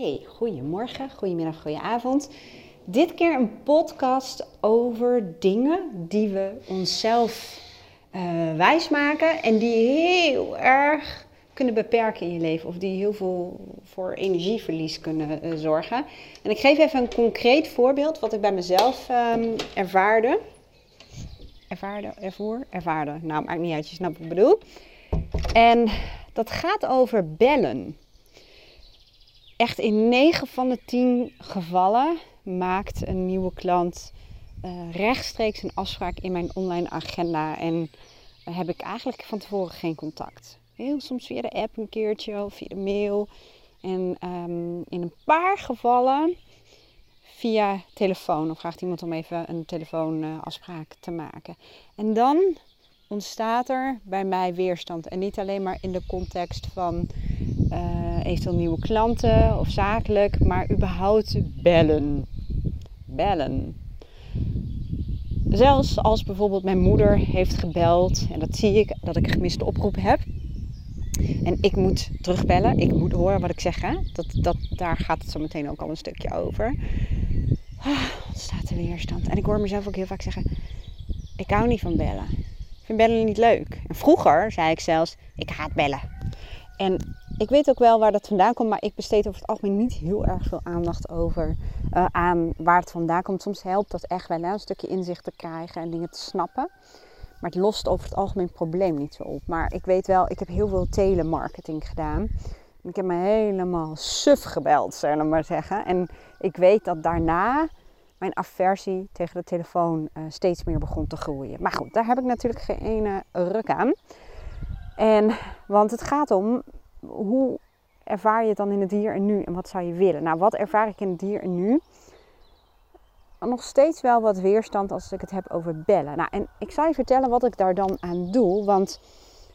Hey, goedemorgen, goedemiddag, goedenavond. Dit keer een podcast over dingen die we onszelf uh, wijsmaken en die heel erg kunnen beperken in je leven of die heel veel voor energieverlies kunnen uh, zorgen. En ik geef even een concreet voorbeeld wat ik bij mezelf um, ervaarde. Ervaarde, ervoer, ervaarde. Nou, maakt niet uit, je snapt wat ik bedoel. En dat gaat over bellen echt in 9 van de 10 gevallen maakt een nieuwe klant uh, rechtstreeks een afspraak in mijn online agenda. En heb ik eigenlijk van tevoren geen contact. Heel soms via de app een keertje of via de mail. En um, in een paar gevallen via telefoon. Of vraagt iemand om even een telefoonafspraak te maken. En dan ontstaat er bij mij weerstand. En niet alleen maar in de context van uh, eventueel nieuwe klanten of zakelijk, maar überhaupt bellen. Bellen. Zelfs als bijvoorbeeld mijn moeder heeft gebeld en dat zie ik dat ik een gemiste oproep heb. En ik moet terugbellen, ik moet horen wat ik zeg. Dat, dat, daar gaat het zo meteen ook al een stukje over. Ah, staat er weerstand. En ik hoor mezelf ook heel vaak zeggen: Ik hou niet van bellen. Ik vind bellen niet leuk. En vroeger zei ik zelfs: Ik haat bellen. En ik weet ook wel waar dat vandaan komt, maar ik besteed over het algemeen niet heel erg veel aandacht over uh, aan waar het vandaan komt. Soms helpt dat echt wel hè, een stukje inzicht te krijgen en dingen te snappen. Maar het lost over het algemeen het probleem niet zo op. Maar ik weet wel, ik heb heel veel telemarketing gedaan. Ik heb me helemaal suf gebeld, zullen we maar zeggen. En ik weet dat daarna mijn aversie tegen de telefoon uh, steeds meer begon te groeien. Maar goed, daar heb ik natuurlijk geen ene ruk aan. En, want het gaat om hoe ervaar je het dan in het hier en nu en wat zou je willen? Nou, wat ervaar ik in het hier en nu? Nog steeds wel wat weerstand als ik het heb over bellen. Nou, en ik zal je vertellen wat ik daar dan aan doe. Want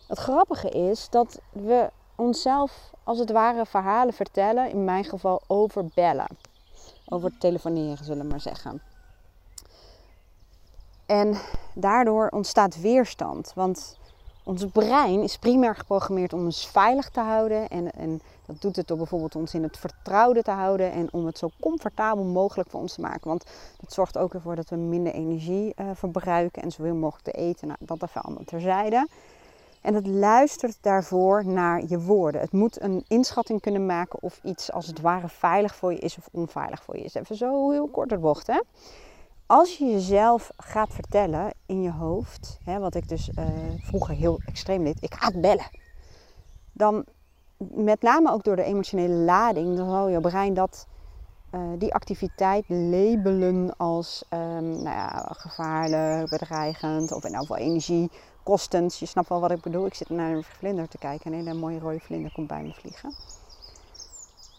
het grappige is dat we onszelf als het ware verhalen vertellen, in mijn geval over bellen. Over telefoneren, zullen we maar zeggen. En daardoor ontstaat weerstand. Want ons brein is primair geprogrammeerd om ons veilig te houden. En, en dat doet het door bijvoorbeeld ons in het vertrouwde te houden. En om het zo comfortabel mogelijk voor ons te maken. Want dat zorgt ook ervoor dat we minder energie uh, verbruiken. En zoveel mogelijk te eten. Nou, dat even allemaal terzijde. En het luistert daarvoor naar je woorden. Het moet een inschatting kunnen maken of iets als het ware veilig voor je is of onveilig voor je is. Even zo heel kort de bocht, hè als je jezelf gaat vertellen in je hoofd, hè, wat ik dus uh, vroeger heel extreem deed, ik haat bellen. Dan met name ook door de emotionele lading, dan zal je brein dat, uh, die activiteit labelen als um, nou ja, gevaarlijk, bedreigend of in elk geval energiekostend. Je snapt wel wat ik bedoel. Ik zit naar een vlinder te kijken. Een hele mooie rode vlinder komt bij me vliegen.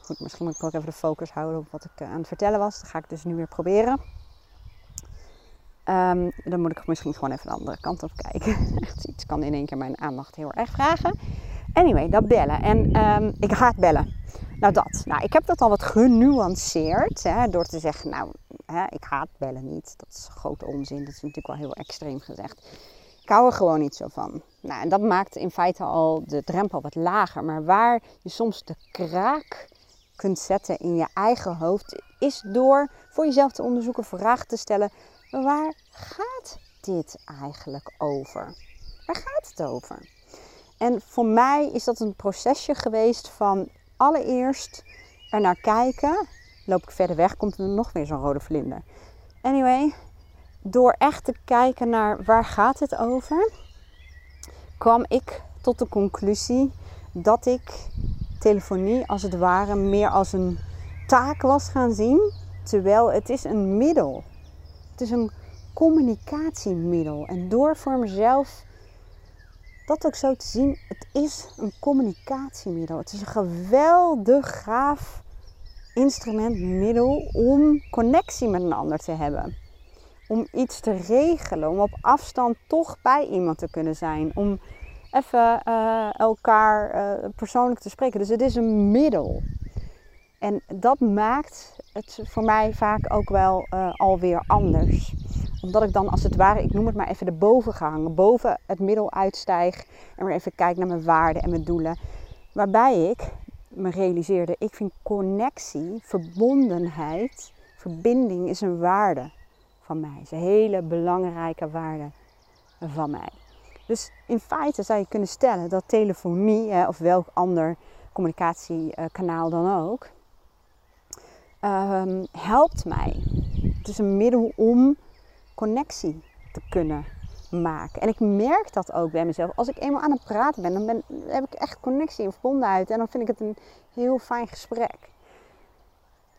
Goed, misschien moet ik ook even de focus houden op wat ik uh, aan het vertellen was. Dat ga ik dus nu weer proberen. Um, dan moet ik misschien gewoon even de andere kant op kijken. Echt iets kan in één keer mijn aandacht heel erg vragen. Anyway, dat bellen. En um, ik haat bellen. Nou, dat. Nou, ik heb dat al wat genuanceerd. Hè, door te zeggen, nou, hè, ik haat bellen niet. Dat is grote onzin. Dat is natuurlijk wel heel extreem gezegd. Ik hou er gewoon niet zo van. Nou, en dat maakt in feite al de drempel wat lager. Maar waar je soms de kraak kunt zetten in je eigen hoofd, is door voor jezelf te onderzoeken, vragen te stellen waar gaat dit eigenlijk over? Waar gaat het over? En voor mij is dat een procesje geweest van allereerst er naar kijken. Loop ik verder weg, komt er nog weer zo'n rode vlinder. Anyway, door echt te kijken naar waar gaat het over, kwam ik tot de conclusie dat ik telefonie als het ware meer als een taak was gaan zien. Terwijl het is een middel het is een communicatiemiddel. En door voor mezelf dat ook zo te zien, het is een communicatiemiddel. Het is een geweldig gaaf instrument, middel om connectie met een ander te hebben. Om iets te regelen, om op afstand toch bij iemand te kunnen zijn. Om even uh, elkaar uh, persoonlijk te spreken. Dus het is een middel. En dat maakt het voor mij vaak ook wel uh, alweer anders. Omdat ik dan als het ware, ik noem het maar even de boven ga hangen. Boven het middel uitstijg en weer even kijk naar mijn waarden en mijn doelen. Waarbij ik me realiseerde, ik vind connectie, verbondenheid, verbinding is een waarde van mij. is een hele belangrijke waarde van mij. Dus in feite zou je kunnen stellen dat telefonie of welk ander communicatiekanaal dan ook, um, helpt mij. Het is een middel om connectie te kunnen maken. En ik merk dat ook bij mezelf. Als ik eenmaal aan het praten ben, dan heb ik echt connectie en verbondenheid. En dan vind ik het een heel fijn gesprek.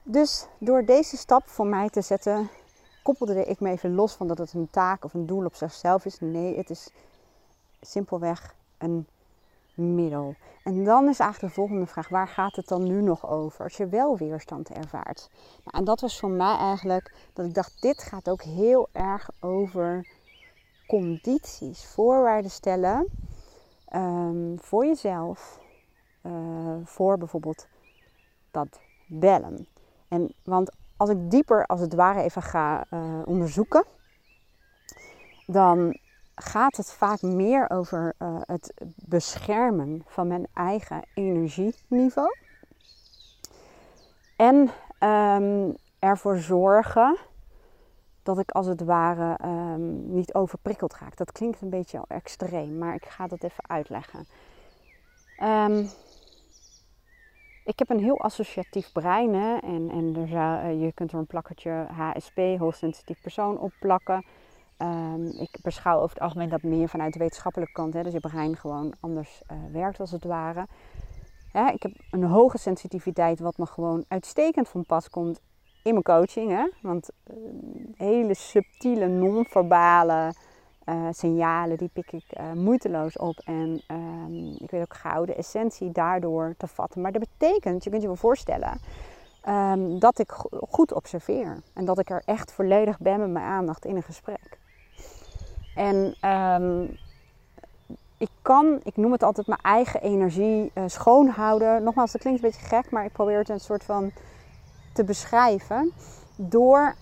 Dus door deze stap voor mij te zetten, koppelde ik me even los van dat het een taak of een doel op zichzelf is. Nee, het is simpelweg een middel. En dan is eigenlijk de volgende vraag: waar gaat het dan nu nog over als je wel weerstand ervaart? Nou, en dat was voor mij eigenlijk dat ik dacht: dit gaat ook heel erg over condities, voorwaarden stellen um, voor jezelf, uh, voor bijvoorbeeld dat bellen. En want als ik dieper als het ware even ga uh, onderzoeken, dan gaat het vaak meer over uh, het beschermen van mijn eigen energieniveau. En um, ervoor zorgen dat ik als het ware um, niet overprikkeld raak. Dat klinkt een beetje extreem, maar ik ga dat even uitleggen. Um, ik heb een heel associatief brein en, en er uh, je kunt er een plakkertje HSP, hoogsensitief persoon, op plakken. Um, ik beschouw over het algemeen dat meer vanuit de wetenschappelijke kant, hè? dus je brein gewoon anders uh, werkt als het ware. Ik heb een hoge sensitiviteit, wat me gewoon uitstekend van pas komt in mijn coaching. Hè? Want uh, hele subtiele, non-verbale uh, signalen, die pik ik moeiteloos op. En um, ik weet ook gauw de essentie daardoor te vatten. Maar dat betekent, je kunt je wel voorstellen, um, dat ik goed observeer. En dat ik er echt volledig ben met mijn aandacht in een gesprek. En um, ik kan, ik noem het altijd mijn eigen energie uh, schoonhouden. Nogmaals, dat klinkt een beetje gek, maar ik probeer het een soort van te beschrijven. Door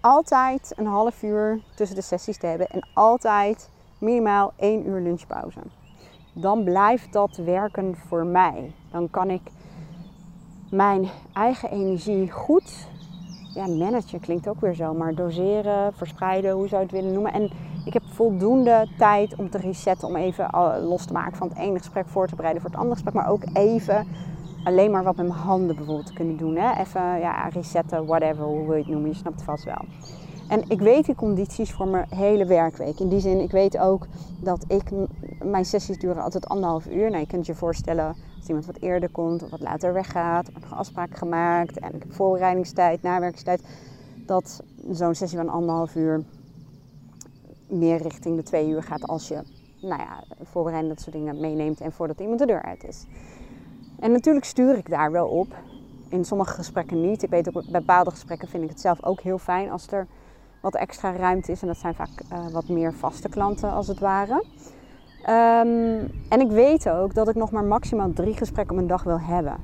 altijd een half uur tussen de sessies te hebben en altijd minimaal één uur lunchpauze. Dan blijft dat werken voor mij. Dan kan ik mijn eigen energie goed ja, managen klinkt ook weer zo, maar doseren, verspreiden, hoe zou je het willen noemen. En ik heb voldoende tijd om te resetten, om even los te maken van het ene gesprek voor te bereiden voor het andere gesprek, maar ook even alleen maar wat met mijn handen bijvoorbeeld te kunnen doen. Hè? Even ja, resetten, whatever, hoe wil je het noemen, je snapt het vast wel. En ik weet die condities voor mijn hele werkweek. In die zin, ik weet ook dat ik, mijn sessies duren altijd anderhalf uur. Nou, je kunt je voorstellen als iemand wat eerder komt of wat later weggaat. Wordt nog afspraken gemaakt en ik heb voorbereidingstijd, nawerkingstijd. Dat zo'n sessie van anderhalf uur meer richting de twee uur gaat als je nou ja, voorbereiding dat soort dingen meeneemt en voordat iemand de deur uit is. En natuurlijk stuur ik daar wel op. In sommige gesprekken niet. Ik weet ook bij bepaalde gesprekken vind ik het zelf ook heel fijn als er wat extra ruimte is. En dat zijn vaak uh, wat meer vaste klanten als het ware. Um, en ik weet ook dat ik nog maar maximaal drie gesprekken op een dag wil hebben.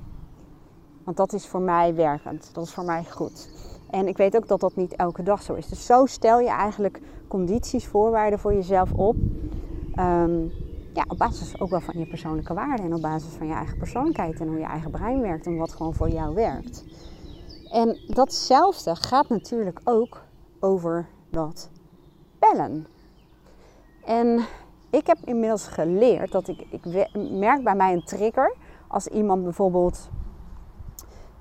Want dat is voor mij werkend. Dat is voor mij goed. En ik weet ook dat dat niet elke dag zo is. Dus zo stel je eigenlijk condities, voorwaarden voor jezelf op. Um, ja, op basis ook wel van je persoonlijke waarden en op basis van je eigen persoonlijkheid en hoe je eigen brein werkt en wat gewoon voor jou werkt. En datzelfde gaat natuurlijk ook over dat bellen. En ik heb inmiddels geleerd dat ik, ik merk bij mij een trigger als iemand bijvoorbeeld,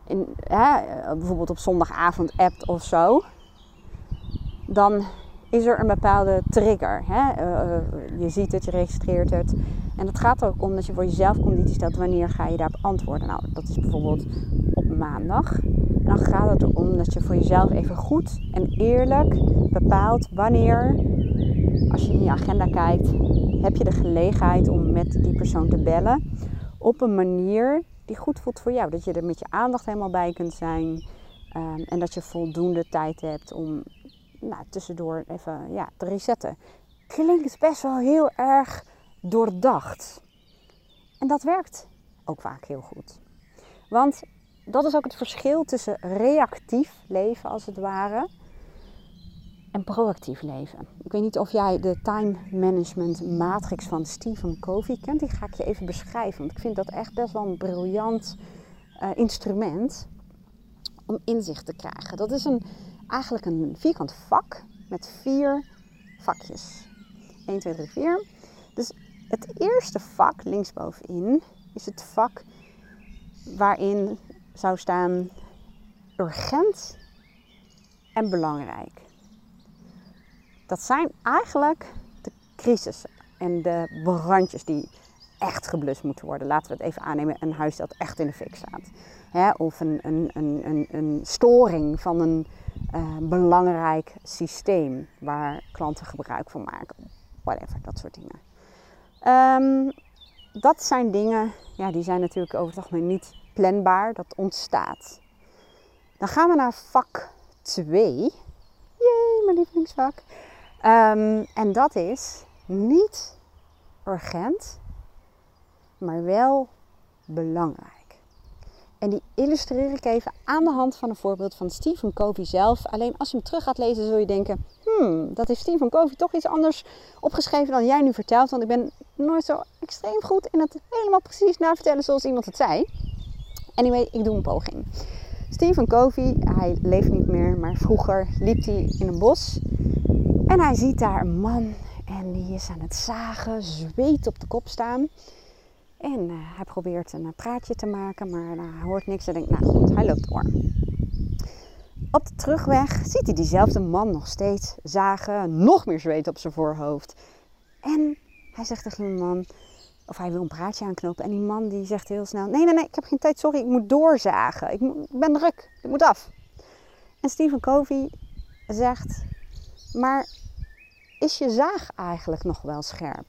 in, bijvoorbeeld op zondagavond appt of zo. Dan is er een bepaalde trigger. Hè? Uh, je ziet het, je registreert het. En het gaat er ook om dat je voor jezelf condities stelt. Wanneer ga je daarop antwoorden? Nou, dat is bijvoorbeeld op maandag. Dan gaat het erom dat je voor jezelf even goed en eerlijk bepaalt wanneer, als je in je agenda kijkt, heb je de gelegenheid om met die persoon te bellen. Op een manier die goed voelt voor jou. Dat je er met je aandacht helemaal bij kunt zijn. Um, en dat je voldoende tijd hebt om nou, tussendoor even ja, te resetten. Klinkt best wel heel erg doordacht. En dat werkt ook vaak heel goed. Want dat is ook het verschil tussen reactief leven als het ware en proactief leven. Ik weet niet of jij de time management matrix van Stephen Covey kent. Die ga ik je even beschrijven. Want ik vind dat echt best wel een briljant uh, instrument om inzicht te krijgen. Dat is een, eigenlijk een vierkant vak met vier vakjes. 1, 2, 3, 4. Dus het eerste vak linksbovenin is het vak waarin zou staan urgent en belangrijk. Dat zijn eigenlijk de crisissen en de brandjes die echt geblust moeten worden. Laten we het even aannemen, een huis dat echt in de fik staat. Hè? Of een, een, een, een, storing van een uh, belangrijk systeem waar klanten gebruik van maken. Whatever, dat soort dingen. Um, dat zijn dingen, ja, die zijn natuurlijk over het algemeen niet planbaar. Dat ontstaat. Dan gaan we naar vak 2. Jee, mijn lievelingsvak. Um, en dat is niet urgent, maar wel belangrijk. En die illustreer ik even aan de hand van een voorbeeld van Stephen Covey zelf. Alleen als je hem terug gaat lezen, zul je denken: hmm, dat heeft Stephen Covey toch iets anders opgeschreven dan jij nu vertelt. Want ik ben nooit zo extreem goed in het helemaal precies navertellen zoals iemand het zei. Anyway, ik doe een poging. Stephen Covey, hij leeft niet meer, maar vroeger liep hij in een bos. En hij ziet daar een man en die is aan het zagen, zweet op de kop staan. En uh, hij probeert een praatje te maken, maar uh, hij hoort niks. Hij denkt, nou goed, hij loopt door. Op de terugweg ziet hij diezelfde man nog steeds zagen, nog meer zweet op zijn voorhoofd. En hij zegt tegen die man, of hij wil een praatje aanknopen. En die man die zegt heel snel, nee, nee, nee, ik heb geen tijd, sorry, ik moet doorzagen. Ik, ben druk, ik moet af. En Stephen Covey zegt, maar is je zaag eigenlijk nog wel scherp?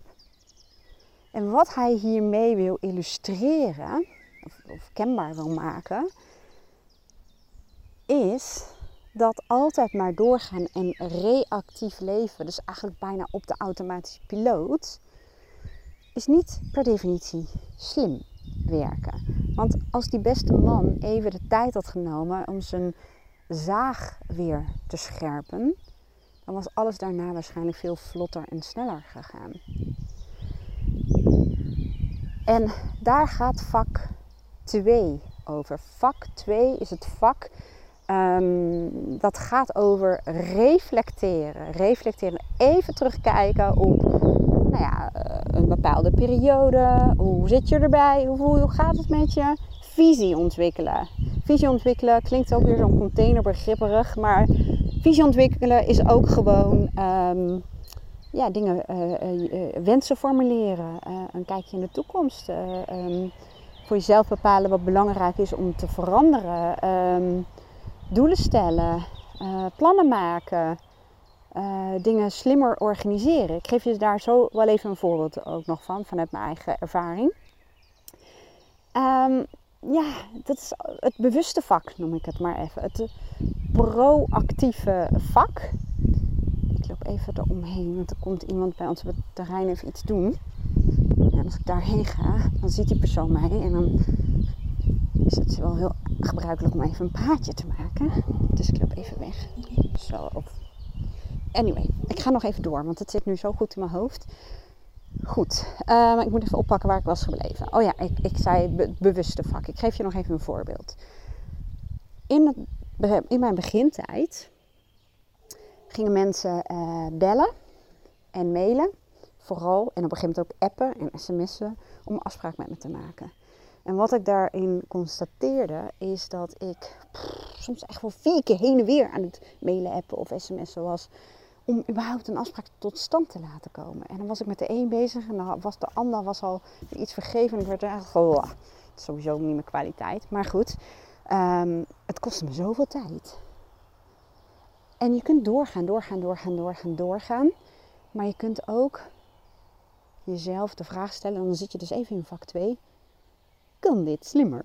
En wat hij hiermee wil illustreren, of kenbaar wil maken, is dat altijd maar doorgaan en reactief leven, dus eigenlijk bijna op de automatische piloot, is niet per definitie slim werken. Want als die beste man even de tijd had genomen om zijn zaag weer te scherpen, dan was alles daarna waarschijnlijk veel vlotter en sneller gegaan. En daar gaat vak 2 over. Vak 2 is het vak um, dat gaat over reflecteren. Reflecteren, even terugkijken op nou ja, eh, een bepaalde periode. Hoe zit je erbij? Hoe, hoe gaat het met je? Visie ontwikkelen. Visie ontwikkelen klinkt ook weer zo'n containerbegripperig, maar visie ontwikkelen is ook gewoon um, ja, dingen, uh, wensen formuleren, een kijkje in de toekomst. Um, voor jezelf bepalen wat belangrijk is om te veranderen. Um, doelen stellen, plannen maken, dingen slimmer organiseren. Ik geef je daar zo wel even een voorbeeld ook nog van, vanuit mijn eigen ervaring. ja, dat is het bewuste vak, noem ik het maar even. Het proactieve vak even eromheen. Want er komt iemand bij ons op het terrein even iets doen. En als ik daarheen ga, dan ziet die persoon mij. En dan is het wel heel gebruikelijk om even een praatje te maken. Dus ik loop even weg. Zo. Anyway, ik ga nog even door, want het zit nu zo goed in mijn hoofd. Goed, uh, ik moet even oppakken waar ik was gebleven. Oh ja, ik, ik zei bewuste vak. Ik geef je nog even een voorbeeld. In, het, in mijn begintijd gingen mensen uh, bellen en mailen. Vooral en op een gegeven moment ook appen en sms'en om afspraak met me te maken. En wat ik daarin constateerde is dat ik soms echt wel vier keer heen en weer aan het mailen, appen of sms'en was. Om überhaupt een afspraak tot stand te laten komen. En dan was ik met de een bezig en dan was de ander was al iets vergeven. En ik werd eigenlijk oh, sowieso niet mijn kwaliteit. Maar goed, um, het kostte me zoveel tijd. En je kunt doorgaan, doorgaan, doorgaan, doorgaan, doorgaan. Maar je kunt ook jezelf de vraag stellen, en dan zit je dus even in vak 2. Kan dit slimmer?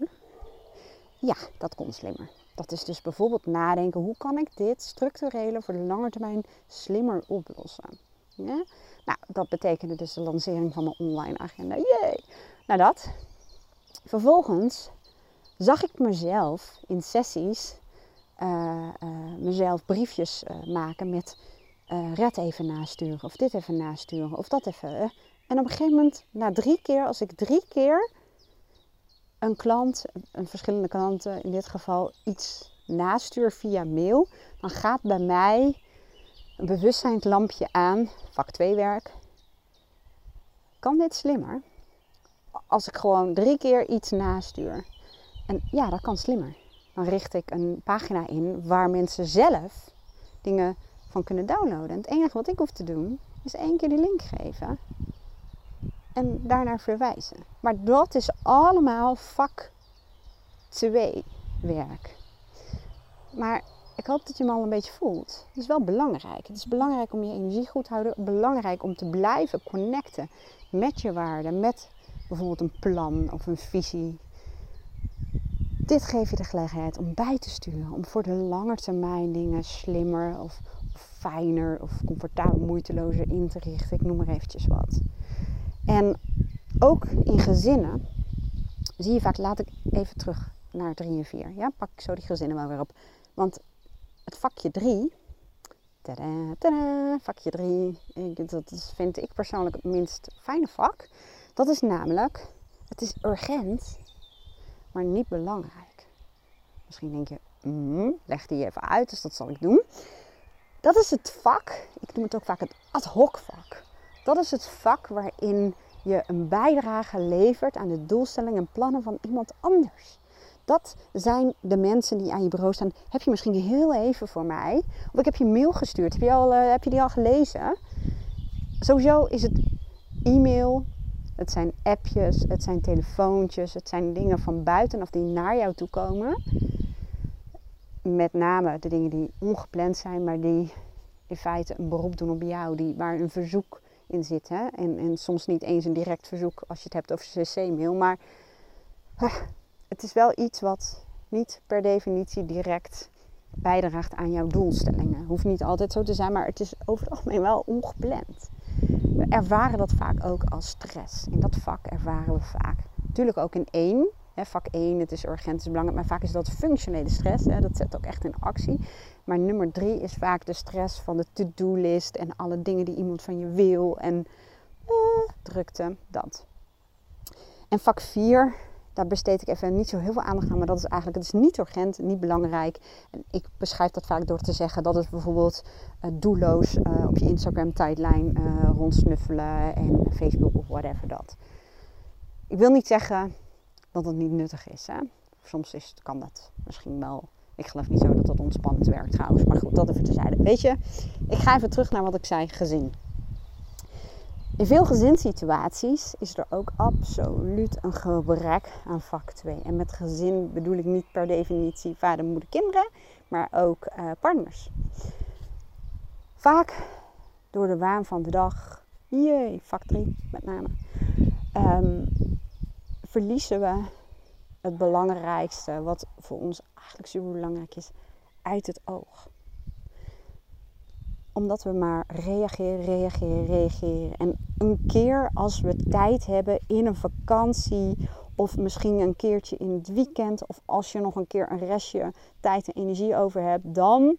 Ja, dat kon slimmer. Dat is dus bijvoorbeeld nadenken, hoe kan ik dit structurele voor de lange termijn slimmer oplossen? Ja? Nou, dat betekende dus de lancering van mijn online agenda. Yay! Nou dat. Vervolgens zag ik mezelf in sessies uh, uh, mezelf briefjes uh, maken met red even nasturen of dit even nasturen of dat even. En op een gegeven moment, na drie keer, als ik drie keer een klant, een verschillende klanten in dit geval, iets nastuur via mail, dan gaat bij mij een bewustzijnslampje aan, vak 2 werk. Kan dit slimmer? Als ik gewoon drie keer iets nastuur. En ja, dat kan slimmer. Dan richt ik een pagina in waar mensen zelf dingen van kunnen downloaden. En het enige wat ik hoef te doen, is één keer die link geven. En daarnaar verwijzen. Maar dat is allemaal vak 2 werk. Maar ik hoop dat je hem al een beetje voelt. Het is wel belangrijk. Het is belangrijk om je energie goed te houden. Belangrijk om te blijven connecten met je waarden. Met bijvoorbeeld een plan of een visie. Dit geeft je de gelegenheid om bij te sturen. Om voor de lange termijn dingen slimmer of, fijner of comfortabel, moeitelozer in te richten. Ik noem maar eventjes wat. En ook in gezinnen zie je vaak, laat ik even terug naar 3 en 4. Ja, pak ik zo die gezinnen maar weer op. Want het vakje 3, tada, tada, vakje 3, dat vind ik persoonlijk het minst fijne vak. Dat is namelijk, het is urgent, maar niet belangrijk. Misschien denk je, mm, leg die even uit, dus dat zal ik doen. Dat is het vak, ik noem het ook vaak het ad hoc vak. Dat is het vak waarin je een bijdrage levert aan de doelstellingen en plannen van iemand anders. Dat zijn de mensen die aan je bureau staan. Heb je misschien heel even voor mij? Of ik heb je mail gestuurd. Heb je, al, uh, heb je die al gelezen? Sowieso is het e-mail, het zijn appjes, het zijn telefoontjes, het zijn dingen van buitenaf die naar jou toe komen. Met name de dingen die ongepland zijn, maar die in feite een beroep doen op jou, die, waar een verzoek in zit. Hè? En, en soms niet eens een direct verzoek als je het hebt over cc-mail, maar het is wel iets wat niet per definitie direct bijdraagt aan jouw doelstellingen. Hoeft niet altijd zo te zijn, maar het is over het algemeen wel ongepland. We ervaren dat vaak ook als stress. In dat vak ervaren we vaak. Natuurlijk ook in één. Hè, vak 1, het is urgent, het is belangrijk. Maar vaak is dat functionele stress. Hè, dat zet ook echt in actie. Maar nummer drie is vaak de stress van de to-do-list. En alle dingen die iemand van je wil. En eh, drukte, dat. En vak 4 daar besteed ik even niet zo heel veel aandacht aan. Maar dat is eigenlijk, het is niet urgent, niet belangrijk. En ik beschrijf dat vaak door te zeggen dat het bijvoorbeeld uh, doelloos uh, op je Instagram tijdlijn uh, rondsnuffelen en Facebook of whatever dat. Ik wil niet zeggen dat het niet nuttig is. Hè? Soms is, kan dat misschien wel. Ik geloof niet zo dat dat ontspannend werkt trouwens. Maar goed, dat even terzijde. Weet je, ik ga even terug naar wat ik zei, gezin. In veel gezinssituaties is er ook absoluut een gebrek aan vak 2. En met gezin bedoel ik niet per definitie vader, moeder, kinderen, maar ook uh, partners. Vaak door de waan van de dag, jee, vak 3 met name, um, verliezen we het belangrijkste, wat voor ons eigenlijk super belangrijk is, uit het oog omdat we maar reageren, reageren, reageren. En een keer als we tijd hebben in een vakantie of misschien een keertje in het weekend of als je nog een keer een restje tijd en energie over hebt, dan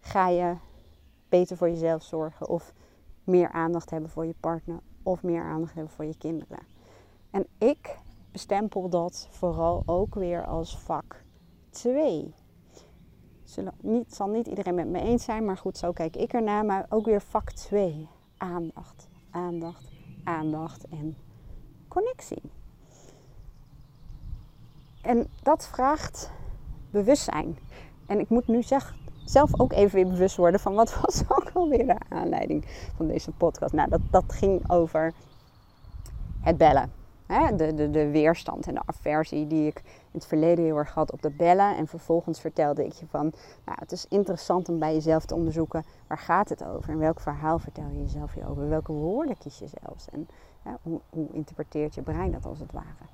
ga je beter voor jezelf zorgen of meer aandacht hebben voor je partner of meer aandacht hebben voor je kinderen. En ik bestempel dat vooral ook weer als vak 2 zullen niet, zal niet iedereen met me eens zijn, maar goed, zo kijk ik ernaar. Maar ook weer vak 2. Aandacht, aandacht, aandacht en connectie. En dat vraagt bewustzijn. En ik moet nu zeg, zelf ook even weer bewust worden van wat was ook alweer de aanleiding van deze podcast. Nou, dat, dat ging over het bellen. Hè? De, de, de weerstand en de aversie die ik in het verleden heel erg had op de bellen. En vervolgens vertelde ik je van, nou, het is interessant om bij jezelf te onderzoeken, waar gaat het over? En welk verhaal vertel je jezelf hier over? Welke woorden kies je zelfs? En hoe, hoe interpreteert je brein dat als het ware?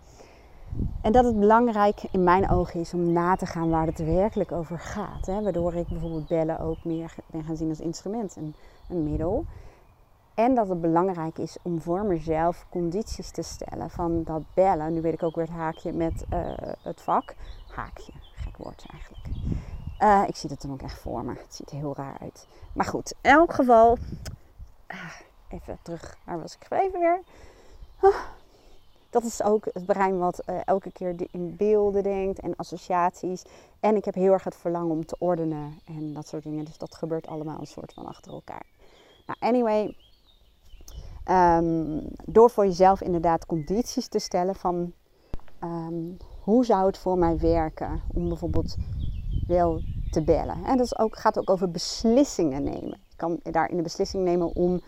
En dat het belangrijk in mijn ogen is om na te gaan waar het werkelijk over gaat. Hè? Waardoor ik bijvoorbeeld bellen ook meer ben gaan zien als instrument, een, een middel. En dat het belangrijk is om voor mezelf condities te stellen van dat bellen. Nu weet ik ook weer het haakje met uh, het vak. Haakje, gek woord eigenlijk. Uh, ik zie het dan ook echt voor me. Het ziet er heel raar uit. Maar goed, in elk geval. Uh, even terug. Waar was ik gebleven weer? Ah, dat is ook het brein wat uh, elke keer in beelden denkt en associaties. En ik heb heel erg het verlangen om te ordenen en dat soort dingen. Dus dat gebeurt allemaal een soort van achter elkaar. Nou, anyway. Um, door voor jezelf inderdaad condities te stellen van um, hoe zou het voor mij werken om bijvoorbeeld wel te bellen. En dat is ook, gaat ook over beslissingen nemen. Je kan daarin de beslissing nemen om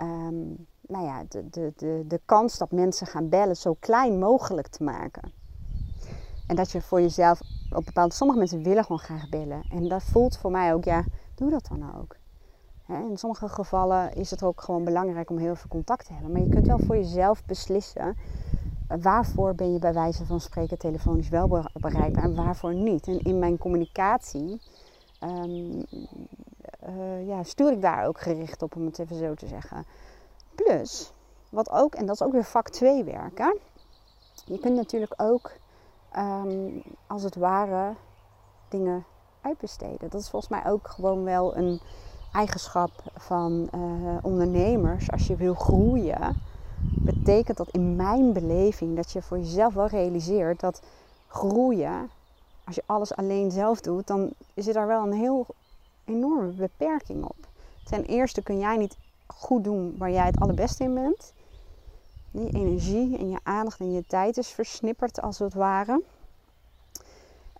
um, nou ja, de, de, de, de kans dat mensen gaan bellen zo klein mogelijk te maken. En dat je voor jezelf op bepaalde. Sommige mensen willen gewoon graag bellen. En dat voelt voor mij ook, ja, doe dat dan ook. In sommige gevallen is het ook gewoon belangrijk om heel veel contact te hebben. Maar je kunt wel voor jezelf beslissen waarvoor ben je bij wijze van spreken telefonisch wel bereikbaar en waarvoor niet. En in mijn communicatie um, uh, ja, stuur ik daar ook gericht op, om het even zo te zeggen. Plus, wat ook, en dat is ook weer vak 2 werken. Je kunt natuurlijk ook, um, als het ware, dingen uitbesteden. Dat is volgens mij ook gewoon wel een eigenschap van uh, ondernemers. Als je wil groeien, betekent dat in mijn beleving dat je voor jezelf wel realiseert dat groeien, als je alles alleen zelf doet, dan zit daar wel een heel enorme beperking op. Ten eerste kun jij niet goed doen waar jij het allerbeste in bent. Die energie en je aandacht en je tijd is versnipperd als het ware.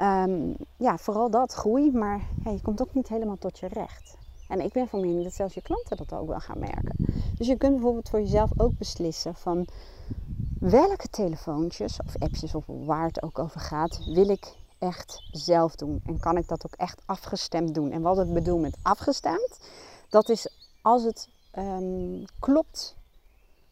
Um, ja, vooral dat, groei, maar je komt ook niet helemaal tot je recht. En ik ben van mening dat zelfs je klanten dat ook wel gaan merken. Dus je kunt bijvoorbeeld voor jezelf ook beslissen van welke telefoontjes of appjes of waar het ook over gaat, wil ik echt zelf doen. En kan ik dat ook echt afgestemd doen. En wat ik bedoel met afgestemd, dat is als het um, klopt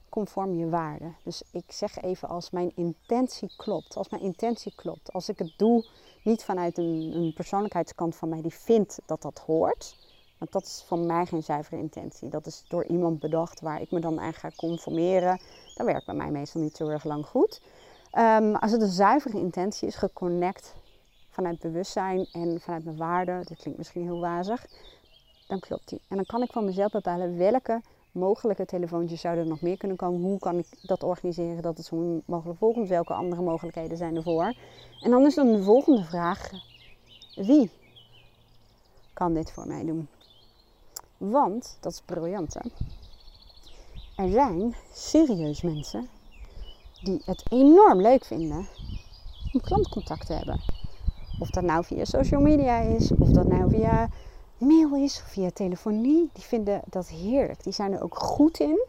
conform je waarde. Dus ik zeg even als mijn intentie klopt. Als mijn intentie klopt. Als ik het doe niet vanuit een, een persoonlijkheidskant van mij die vindt dat dat hoort. Want dat is van mij geen zuivere intentie. Dat is door iemand bedacht waar ik me dan aan ga conformeren. Dat werkt bij mij meestal niet zo erg lang goed. Um, als het een zuivere intentie is, geconnect vanuit bewustzijn en vanuit mijn waarden, dat klinkt misschien heel wazig, dan klopt die. En dan kan ik van mezelf bepalen welke mogelijke telefoontjes zouden er nog meer kunnen komen. Hoe kan ik dat organiseren dat het zo mogelijk volgt? Welke andere mogelijkheden zijn ervoor? En dan is dan de volgende vraag: wie kan dit voor mij doen? Want, dat is briljant hè. Er zijn serieus mensen die het enorm leuk vinden om klantcontact te hebben. Of dat nou via social media is, of dat nou via mail is, of via telefonie. Die vinden dat heerlijk. Die zijn er ook goed in.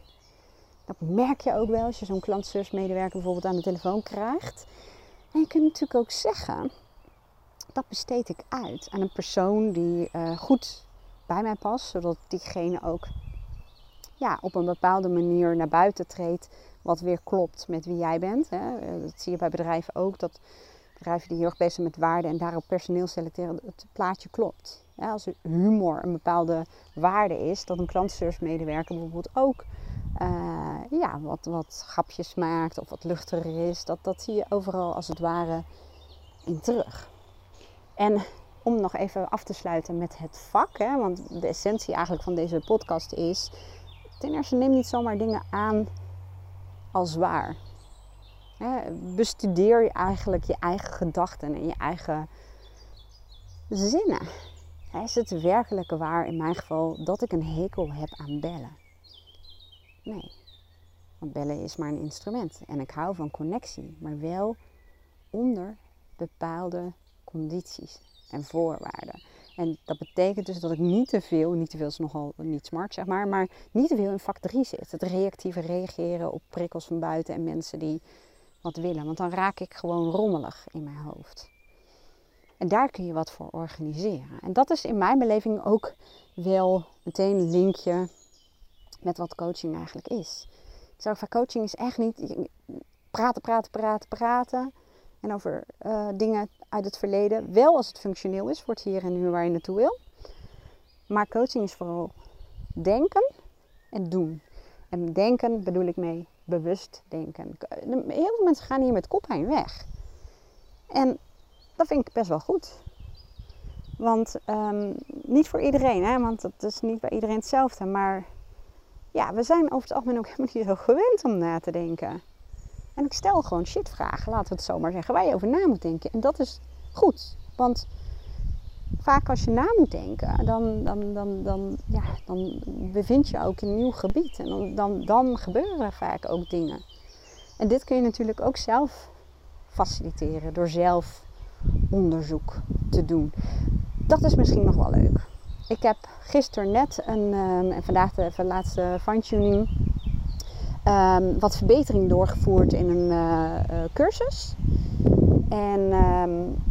Dat merk je ook wel als je zo'n klantservice-medewerker bijvoorbeeld aan de telefoon krijgt. En je kunt natuurlijk ook zeggen, dat besteed ik uit aan een persoon die uh, goed bij mij past, zodat diegene ook ja, op een bepaalde manier naar buiten treedt, wat weer klopt met wie jij bent. Hè. Eh, dat zie je bij bedrijven ook, dat bedrijven die heel erg bezig zijn met waarde en daarop personeel selecteren, het plaatje klopt. Als humor een bepaalde waarde is, dat een klantservice-medewerker bijvoorbeeld ook uh, ja, wat, wat grapjes maakt of wat luchtiger is, dat, dat zie je overal als het ware in terug. En om nog even af te sluiten met het vak. Hè, want de essentie eigenlijk van deze podcast is... Ten eerste neem niet zomaar dingen aan als waar. Hè, bestudeer je eigenlijk je eigen gedachten en je eigen zinnen. Is het werkelijk waar in mijn geval dat ik een hekel heb aan bellen? Nee. Want bellen is maar een instrument. En ik hou van connectie, maar wel onder bepaalde condities en voorwaarden. En dat betekent dus dat ik niet te veel, niet te veel is nogal niet smart zeg maar, maar niet te veel in vak 3 zit. Het reactieve reageren op prikkels van buiten en mensen die wat willen. Want dan raak ik gewoon rommelig in mijn hoofd. En daar kun je wat voor organiseren. En dat is in mijn beleving ook wel meteen een linkje met wat coaching eigenlijk is. Ik zeg coaching is echt niet praten, praten, praten, praten. En over uh, dingen uit het verleden. Wel als het functioneel is het hier en nu waar je naartoe wil. Maar coaching is vooral denken en doen. En denken bedoel ik mee bewust denken. Heel veel mensen gaan hier met koppijn weg. En dat vind ik best wel goed. Want ehm, niet voor iedereen, hè? want het is niet bij iedereen hetzelfde. Maar ja, we zijn over het algemeen ook helemaal niet zo gewend om na te denken. En ik stel gewoon shit vragen, laten we het zo maar zeggen, waar je over na moet denken. En dat is goed, want vaak als je na moet denken, dan, dan, dan, dan, ja, dan bevind je ook in een nieuw gebied. En dan, dan, dan gebeuren vaak ook dingen. En dit kun je natuurlijk ook zelf faciliteren door zelf onderzoek te doen. Dat is misschien nog wel leuk. Ik heb gisteren net een, um, en vandaag de, de laatste fine-tuning, um, wat verbetering doorgevoerd in een uh, cursus. En um,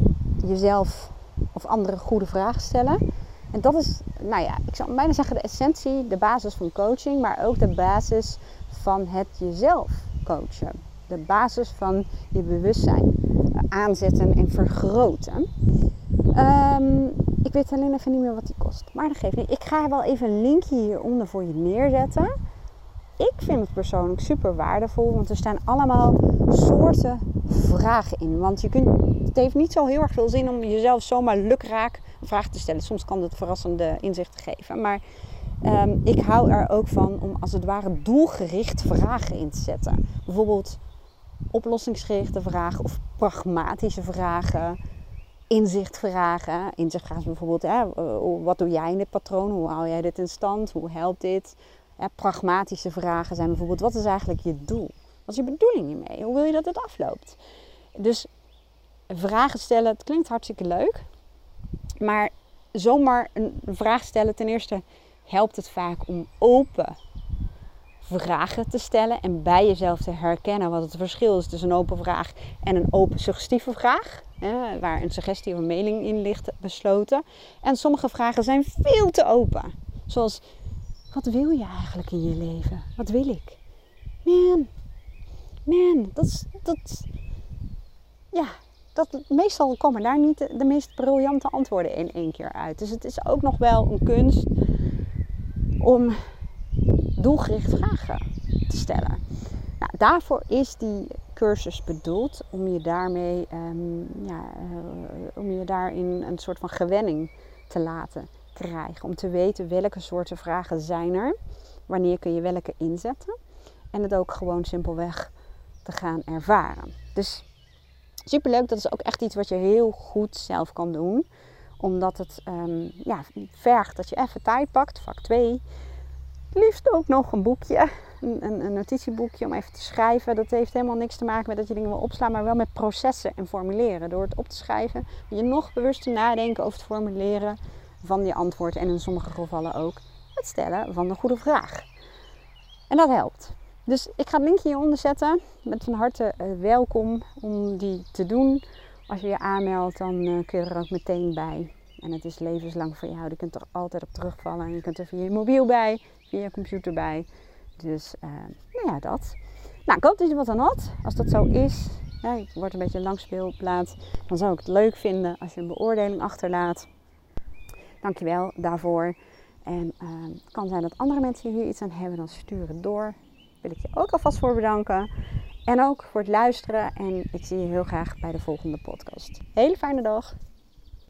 jezelf of andere goede vragen stellen. En dat is, nou ja, ik zou bijna zeggen de essentie, de basis van coaching, maar ook de basis van het jezelf coachen. De basis van je bewustzijn aanzetten en vergroten. Um, ik weet alleen even niet meer wat die kost. Maar dat geeft niet. Ik ga wel even een linkje hieronder voor je neerzetten. Ik vind het persoonlijk super waardevol, want er staan allemaal soorten vragen in. Want je kunt, het heeft niet zo heel erg veel zin om jezelf zomaar lukraak een vraag te stellen. Soms kan het verrassende inzichten geven. Maar um, ik hou er ook van om als het ware doelgericht vragen in te zetten. Bijvoorbeeld oplossingsgerichte vragen of pragmatische vragen inzicht vragen. Inzicht vragen bijvoorbeeld, eh, wat doe jij in dit patroon? Hoe hou jij dit in stand? Hoe helpt dit? Pragmatische vragen zijn bijvoorbeeld, wat is eigenlijk je doel? Wat is je bedoeling hiermee? Hoe wil je dat het afloopt? Dus vragen stellen, het klinkt hartstikke leuk. Maar zomaar een vraag stellen, ten eerste helpt het vaak om open vragen te stellen en bij jezelf te herkennen wat het verschil is tussen een open vraag en een open suggestieve vraag. Hè, waar een suggestie of een mening in ligt besloten. En sommige vragen zijn veel te open. Zoals, wat wil je eigenlijk in je leven? Wat wil ik? Man, man, dat is, dat, ja, dat, meestal komen daar niet de, meest briljante antwoorden in één keer uit. Dus het is ook nog wel een kunst om doelgericht vragen te stellen. Nou, daarvoor is die cursus bedoeld om je daarmee, um, ja, uh, om je daarin een soort van gewenning te laten Om te weten welke soorten vragen zijn er, wanneer kun je welke inzetten. En het ook gewoon simpelweg te gaan ervaren. Dus superleuk, dat is ook echt iets wat je heel goed zelf kan doen. Omdat het um, ja, vergt dat je even tijd pakt, vak 2 liefst ook nog een boekje, een, een, een, notitieboekje om even te schrijven. Dat heeft helemaal niks te maken met dat je dingen wil opslaan, maar wel met processen en formuleren. Door het op te schrijven, je nog bewuster nadenken over het formuleren van die antwoord en in sommige gevallen ook het stellen van de goede vraag. En dat helpt. Dus ik ga het linkje hieronder zetten. Met van harte uh, welkom om die te doen. Als je je aanmeldt, dan uh, kun je er ook meteen bij. En het is levenslang voor jou. Je kunt er altijd op terugvallen. En je kunt er via je mobiel bij, via je computer bij. Dus uh, nou ja, dat. Nou, ik hoop dat je wat aan had. Als dat zo is, ja, ik word een beetje een langspeelplaat. Dan zou ik het leuk vinden als je een beoordeling achterlaat. Dankjewel daarvoor. En uh, het kan zijn dat andere mensen hier iets aan hebben, dan stuur het door. Wil ik je ook alvast voor bedanken. En ook voor het luisteren. En ik zie je heel graag bij de volgende podcast. Hele fijne dag.